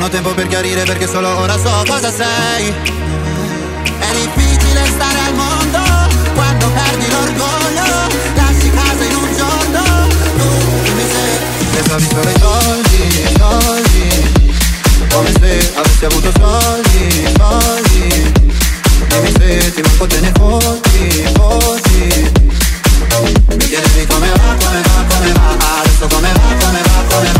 Non ho tempo per chiarire perché solo ora so cosa sei. È difficile stare al mondo Quando perdi l'orgoglio Lasci casa in un giorno Tu dimmi se Se stavi solo i soldi, soldi. Come se avessi avuto soldi, soldi. Dimmi se ti manco te ne fotti, fotti Mi chiedevi come va, come va, come va Adesso come va, come va, come va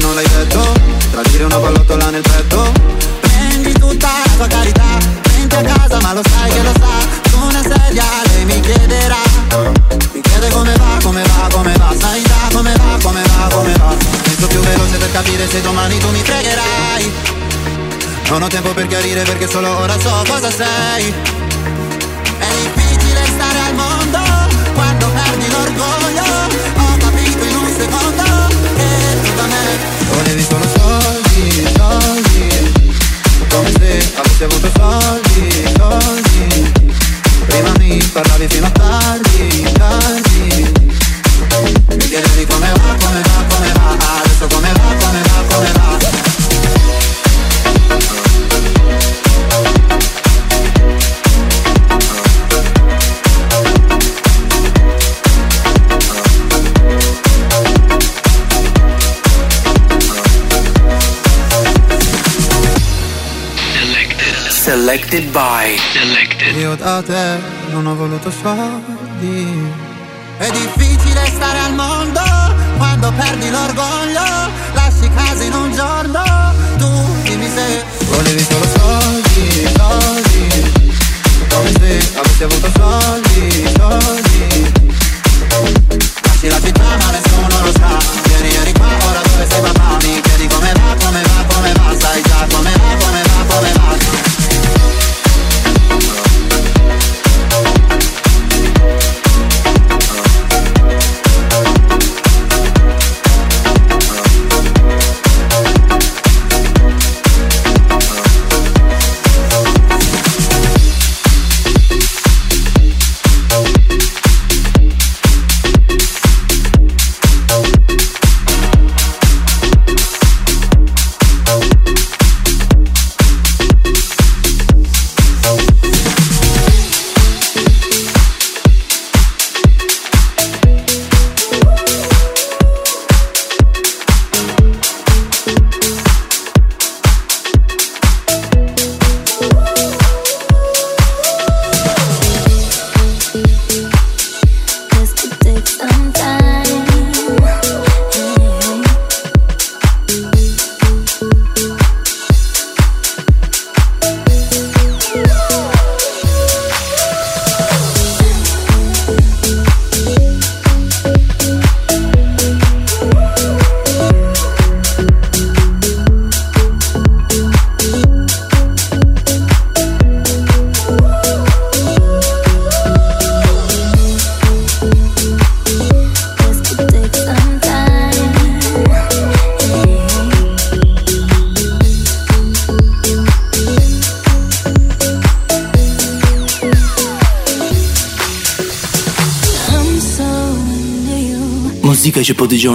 non l'hai detto. Tradire una pallottola nel petto. Prendi tutta la tua carità Prendi a casa ma lo sai che lo sa. Su una sedia lei mi chiederà. Mi chiede come va, come va, come va. Sai già come va, come va, come va. Penso più veloce per capire se domani tu mi fregherai Non ho tempo per chiarire perché solo ora so cosa sei. È difficile stare al mondo Quando perdi l'orgoglio. Ho capito in un secondo me Volevi solo soldi, soldi Come se avessi avuto soldi, soldi Prima mi parlavi fino a tardi, tardi Selected by. Selected. Io da te non ho voluto soldi È difficile stare al mondo Quando perdi l'orgoglio Lasci casa in un giorno Tu dimmi se Volevi solo soldi, soldi Come se avessi avuto soldi, soldi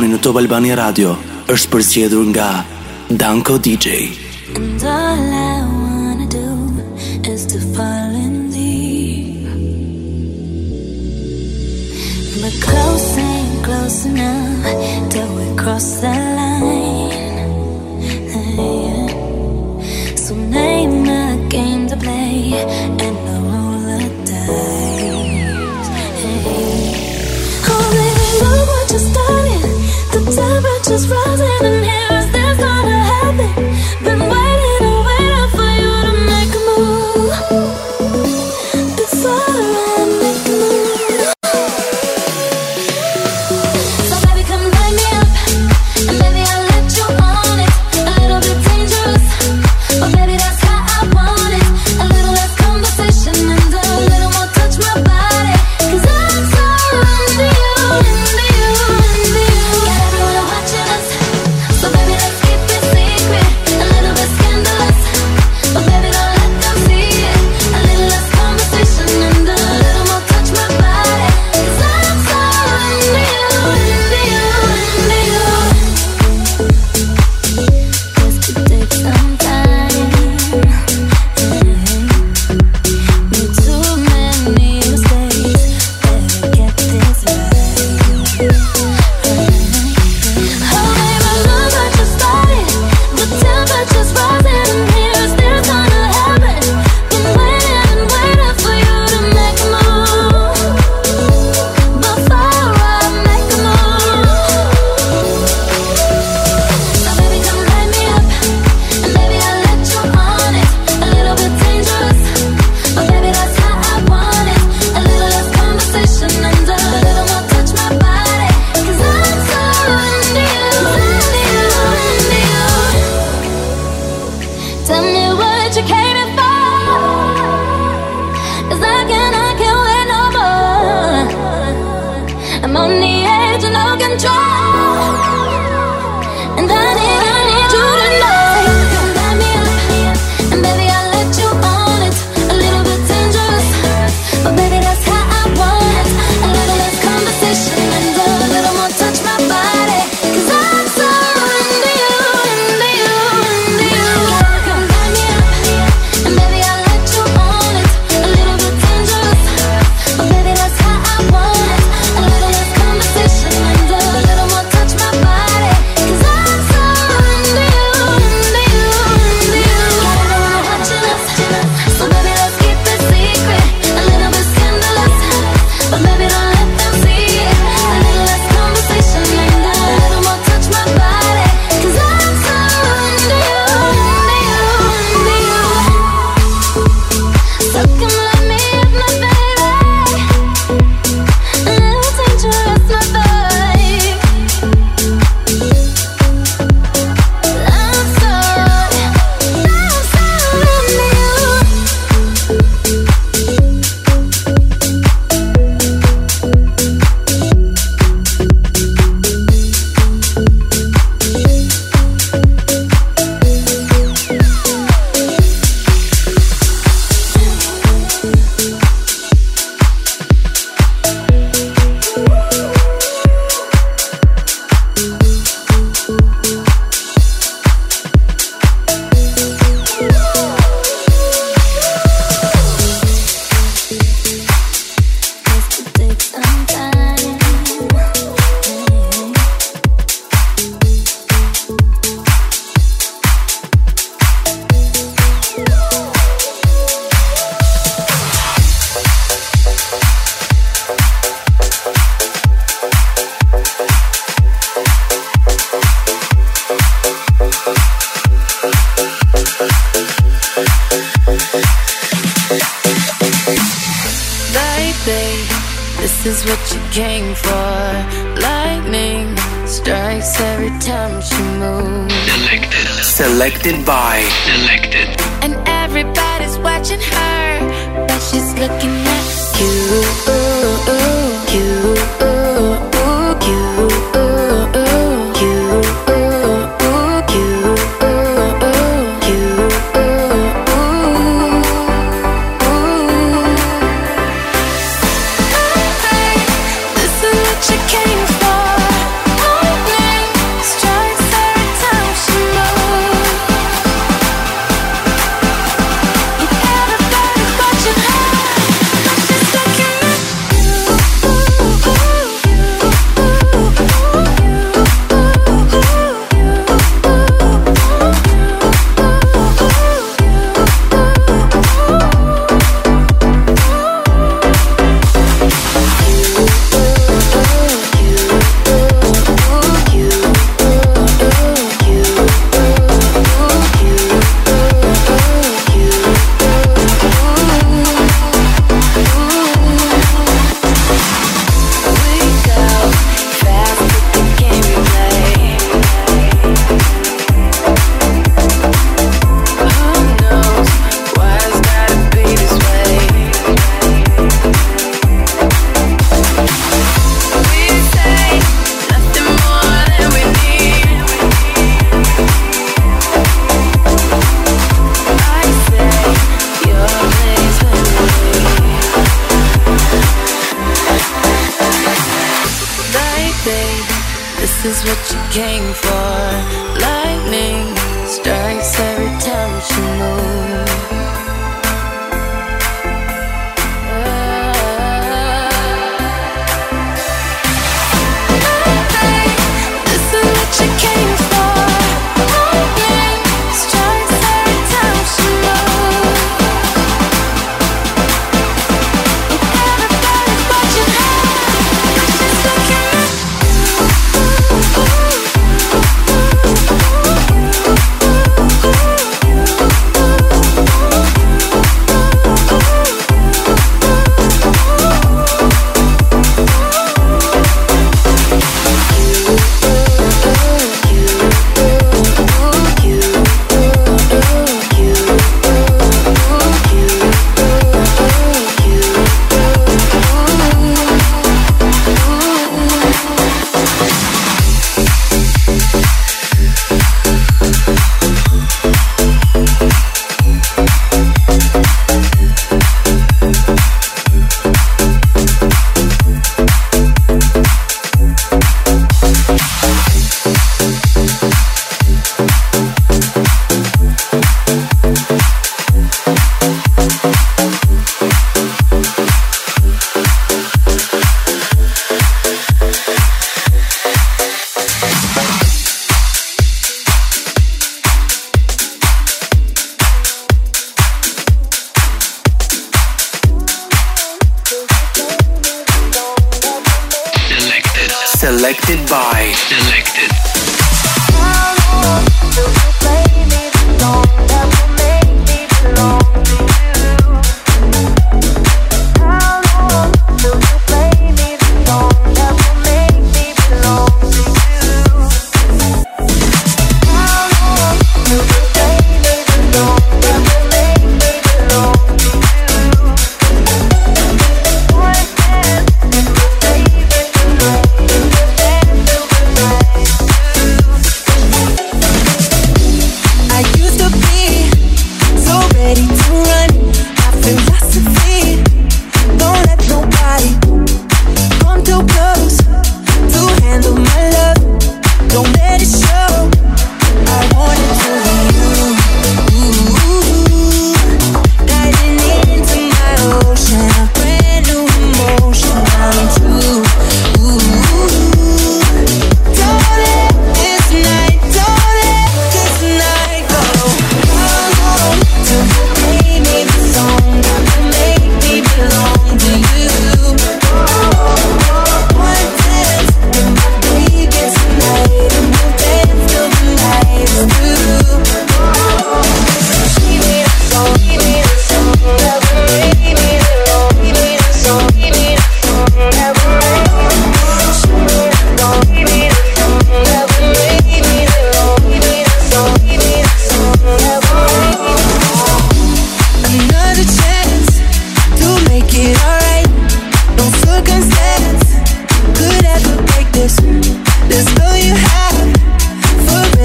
emisioni në Top Albani Radio është përzgjedhur nga Danko DJ. And all I wanna do is to fall in thee. But close ain't close enough till we cross the line. Hey, yeah. So name a game to play and temperature's rising and here's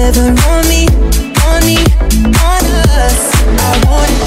ever on me, on me, on us. I want it.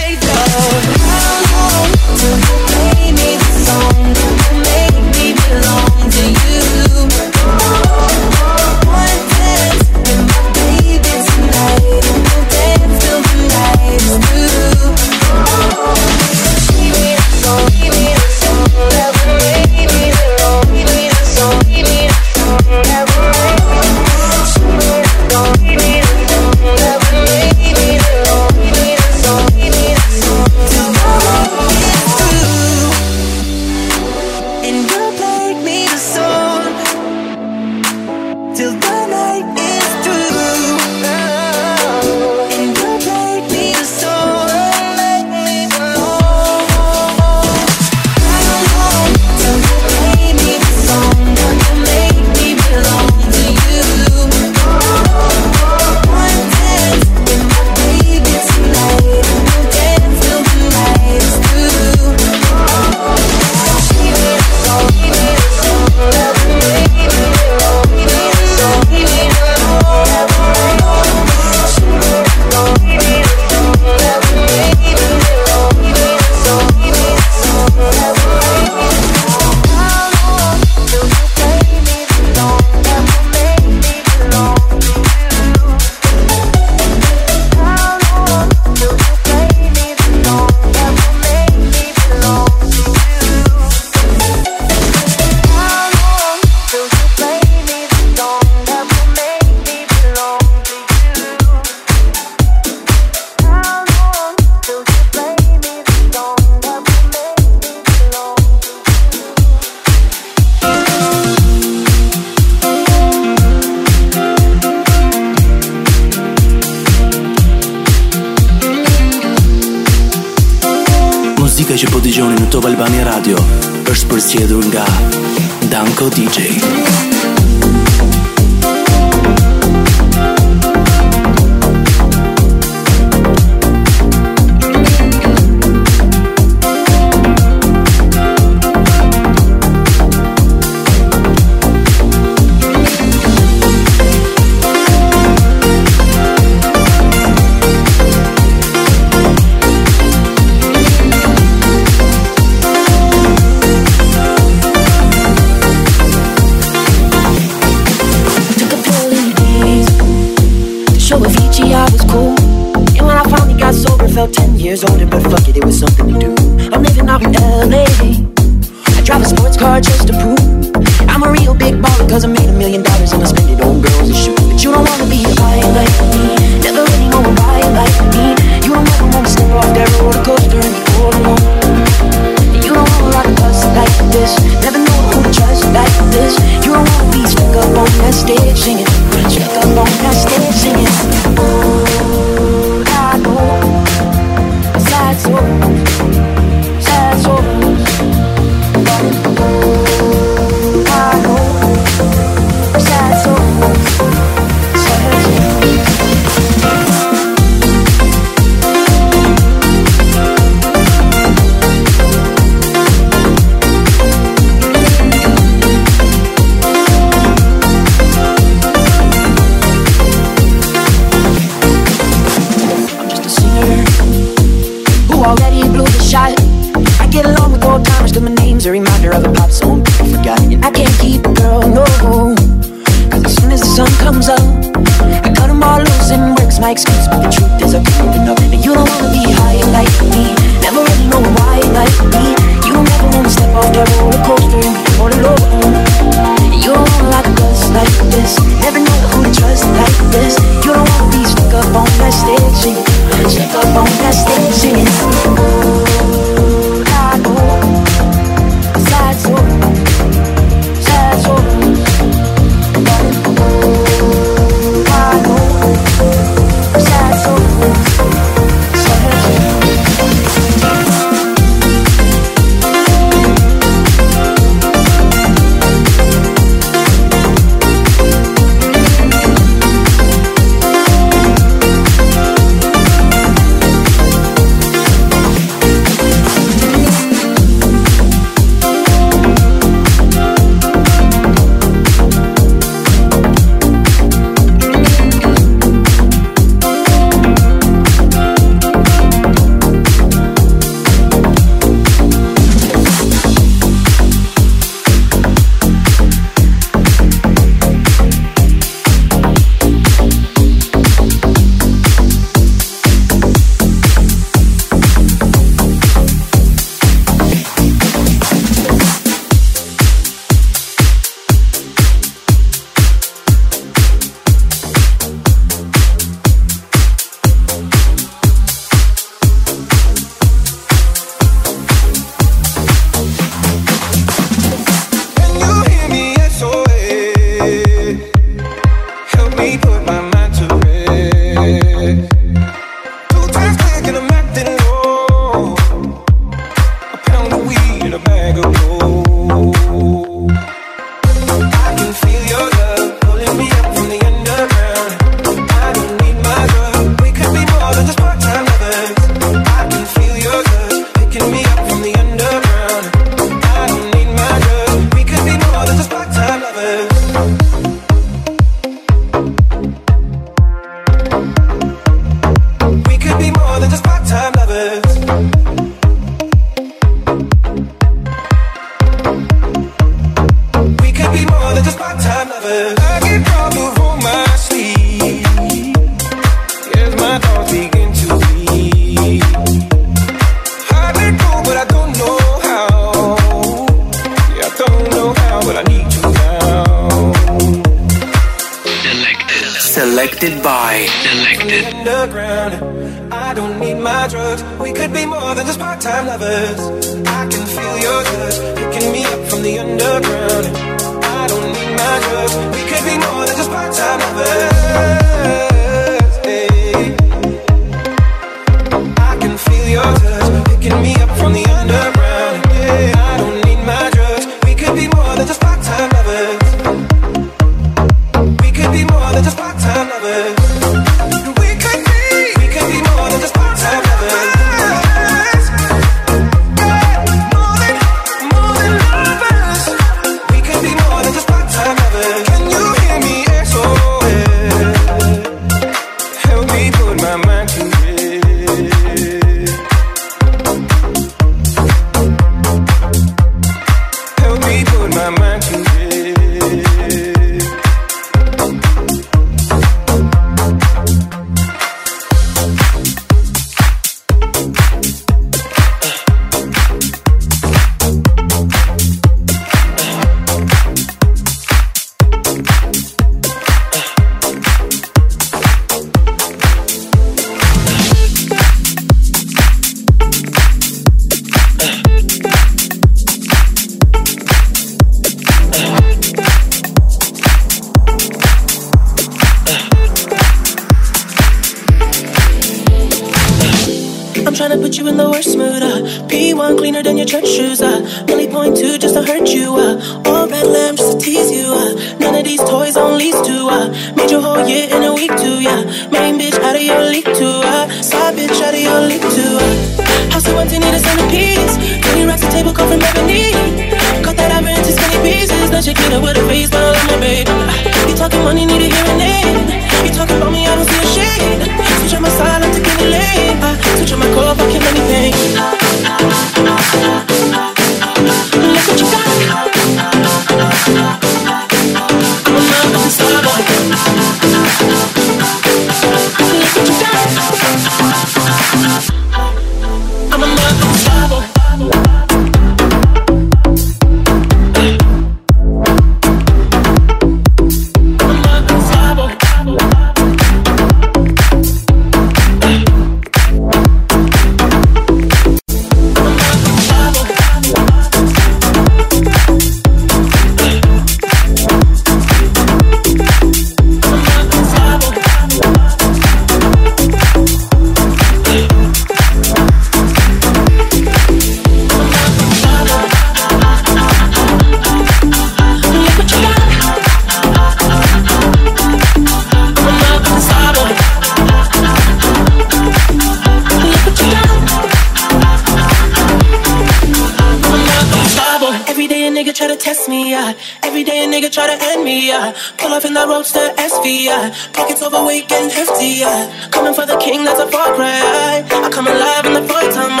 Pull up in that roadster SVI. Pockets overweight, getting heftier. Coming for the king, that's a far cry. I come alive in the fight time.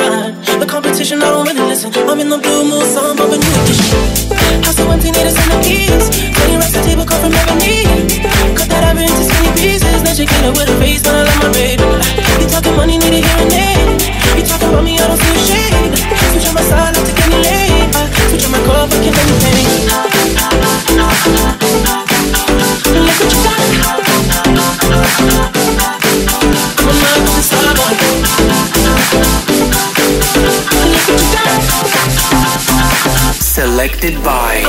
The competition, I don't really listen. I'm in the blue moon, so I'm bumping new edition. House so empty, need a centerpiece. Many rocks the table, come from ebony. Cut that ivory into skinny pieces. Now she get it with a face, but I love my baby. You talking money, need a hearing aid. You talking about me, I don't see a shade. Switch on my side, look to get me laid. Switch on my car, fucking anything. selected by.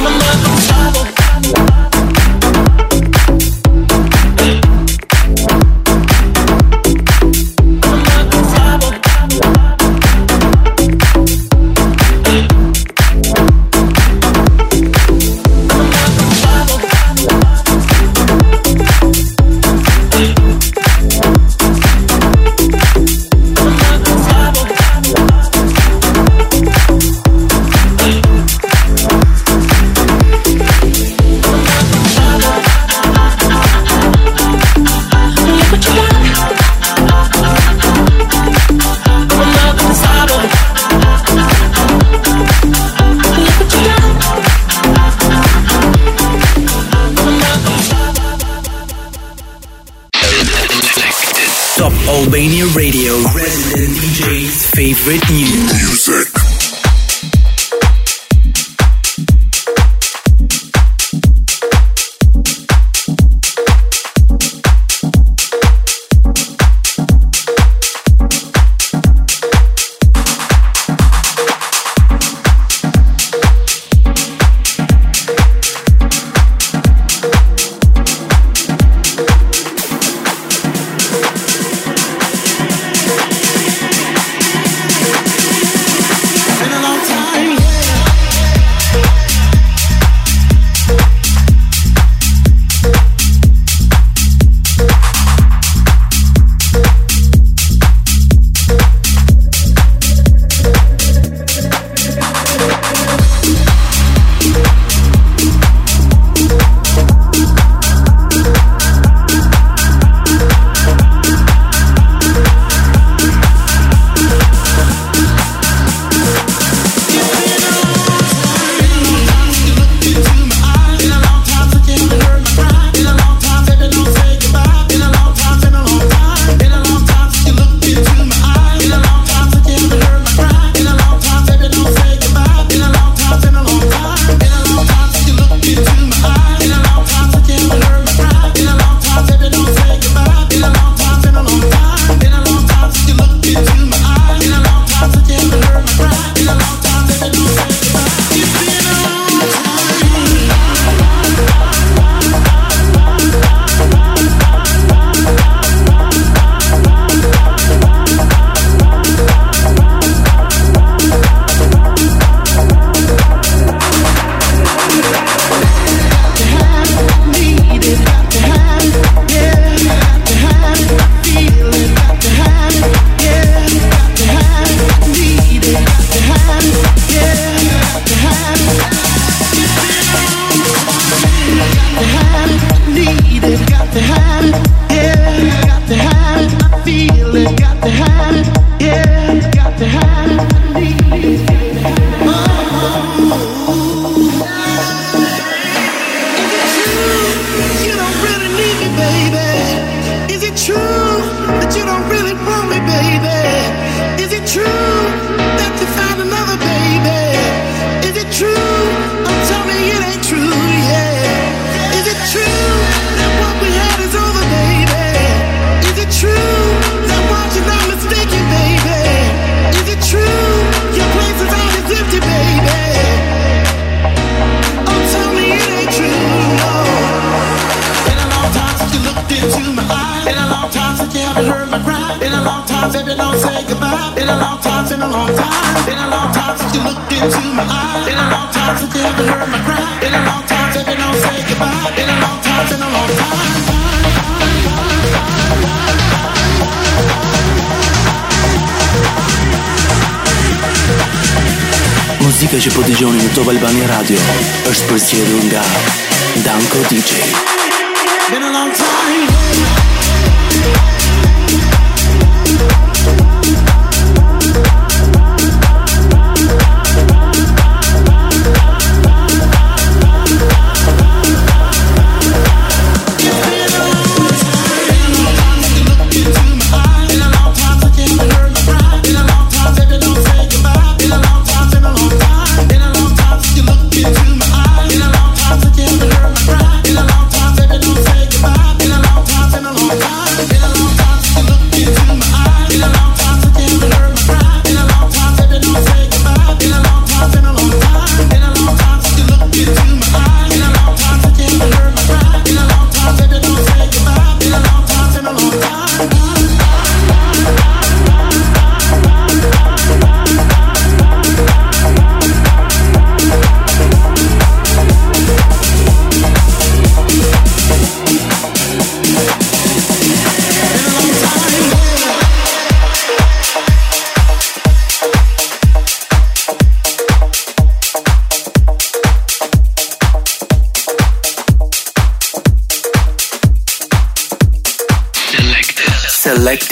With news. Kjo që po dëgjoni në Top Albani Radio është përzgjedhur nga Danko DJ. Been a long time.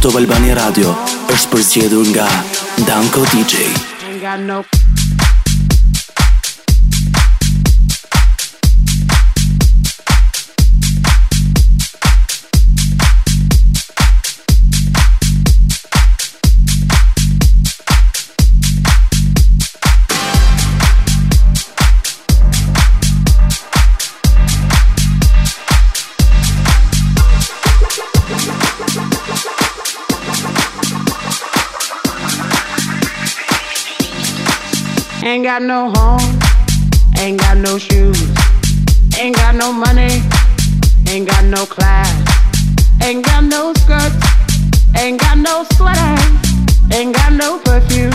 Top Albani Radio është përzgjedhur nga Danko DJ. Nga no Ain't got no home, ain't got no shoes, ain't got no money, ain't got no class, ain't got no skirts, ain't got no sweater, ain't got no perfume,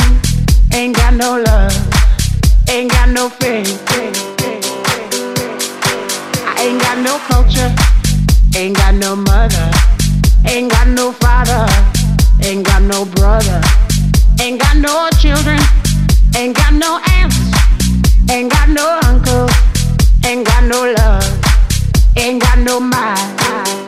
ain't got no love, ain't got no faith. I ain't got no culture, ain't got no mother, ain't got no father, ain't got no brother, ain't got no children. Ain't got no aunt, ain't got no uncle, ain't got no love, ain't got no mind.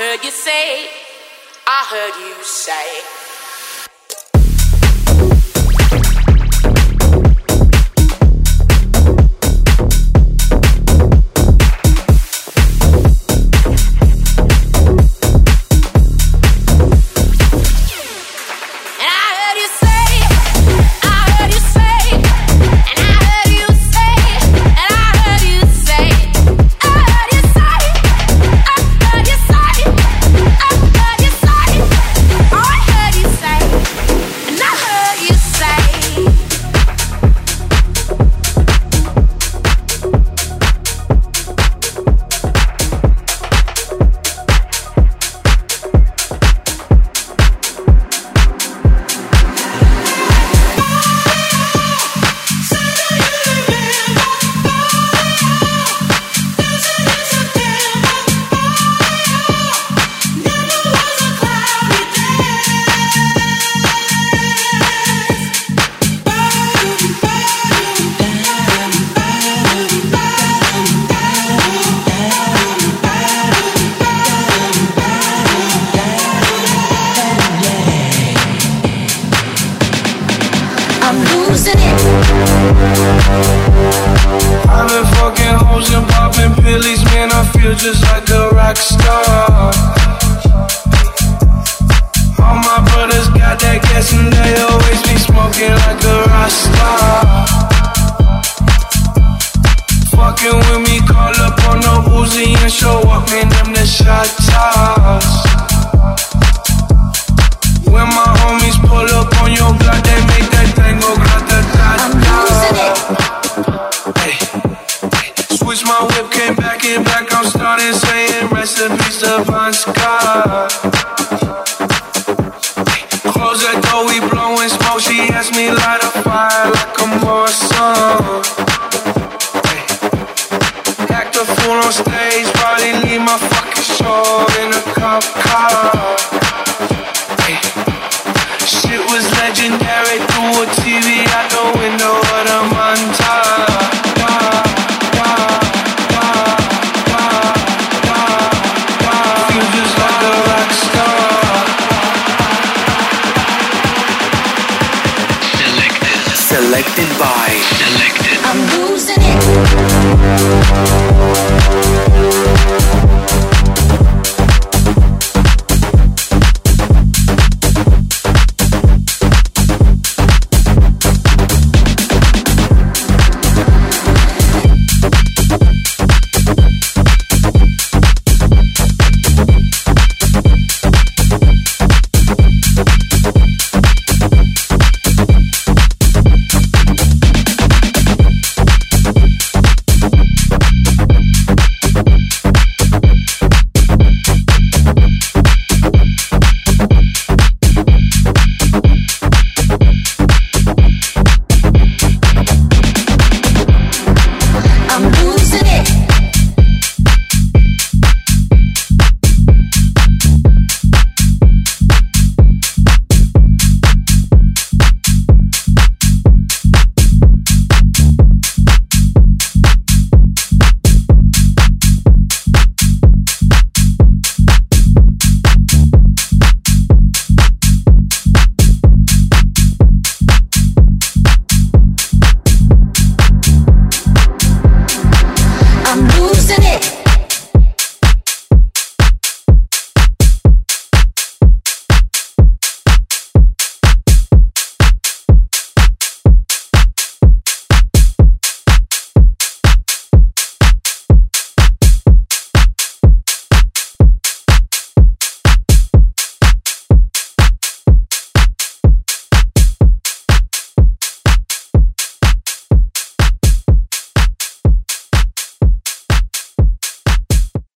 heard you say, I heard you say. just like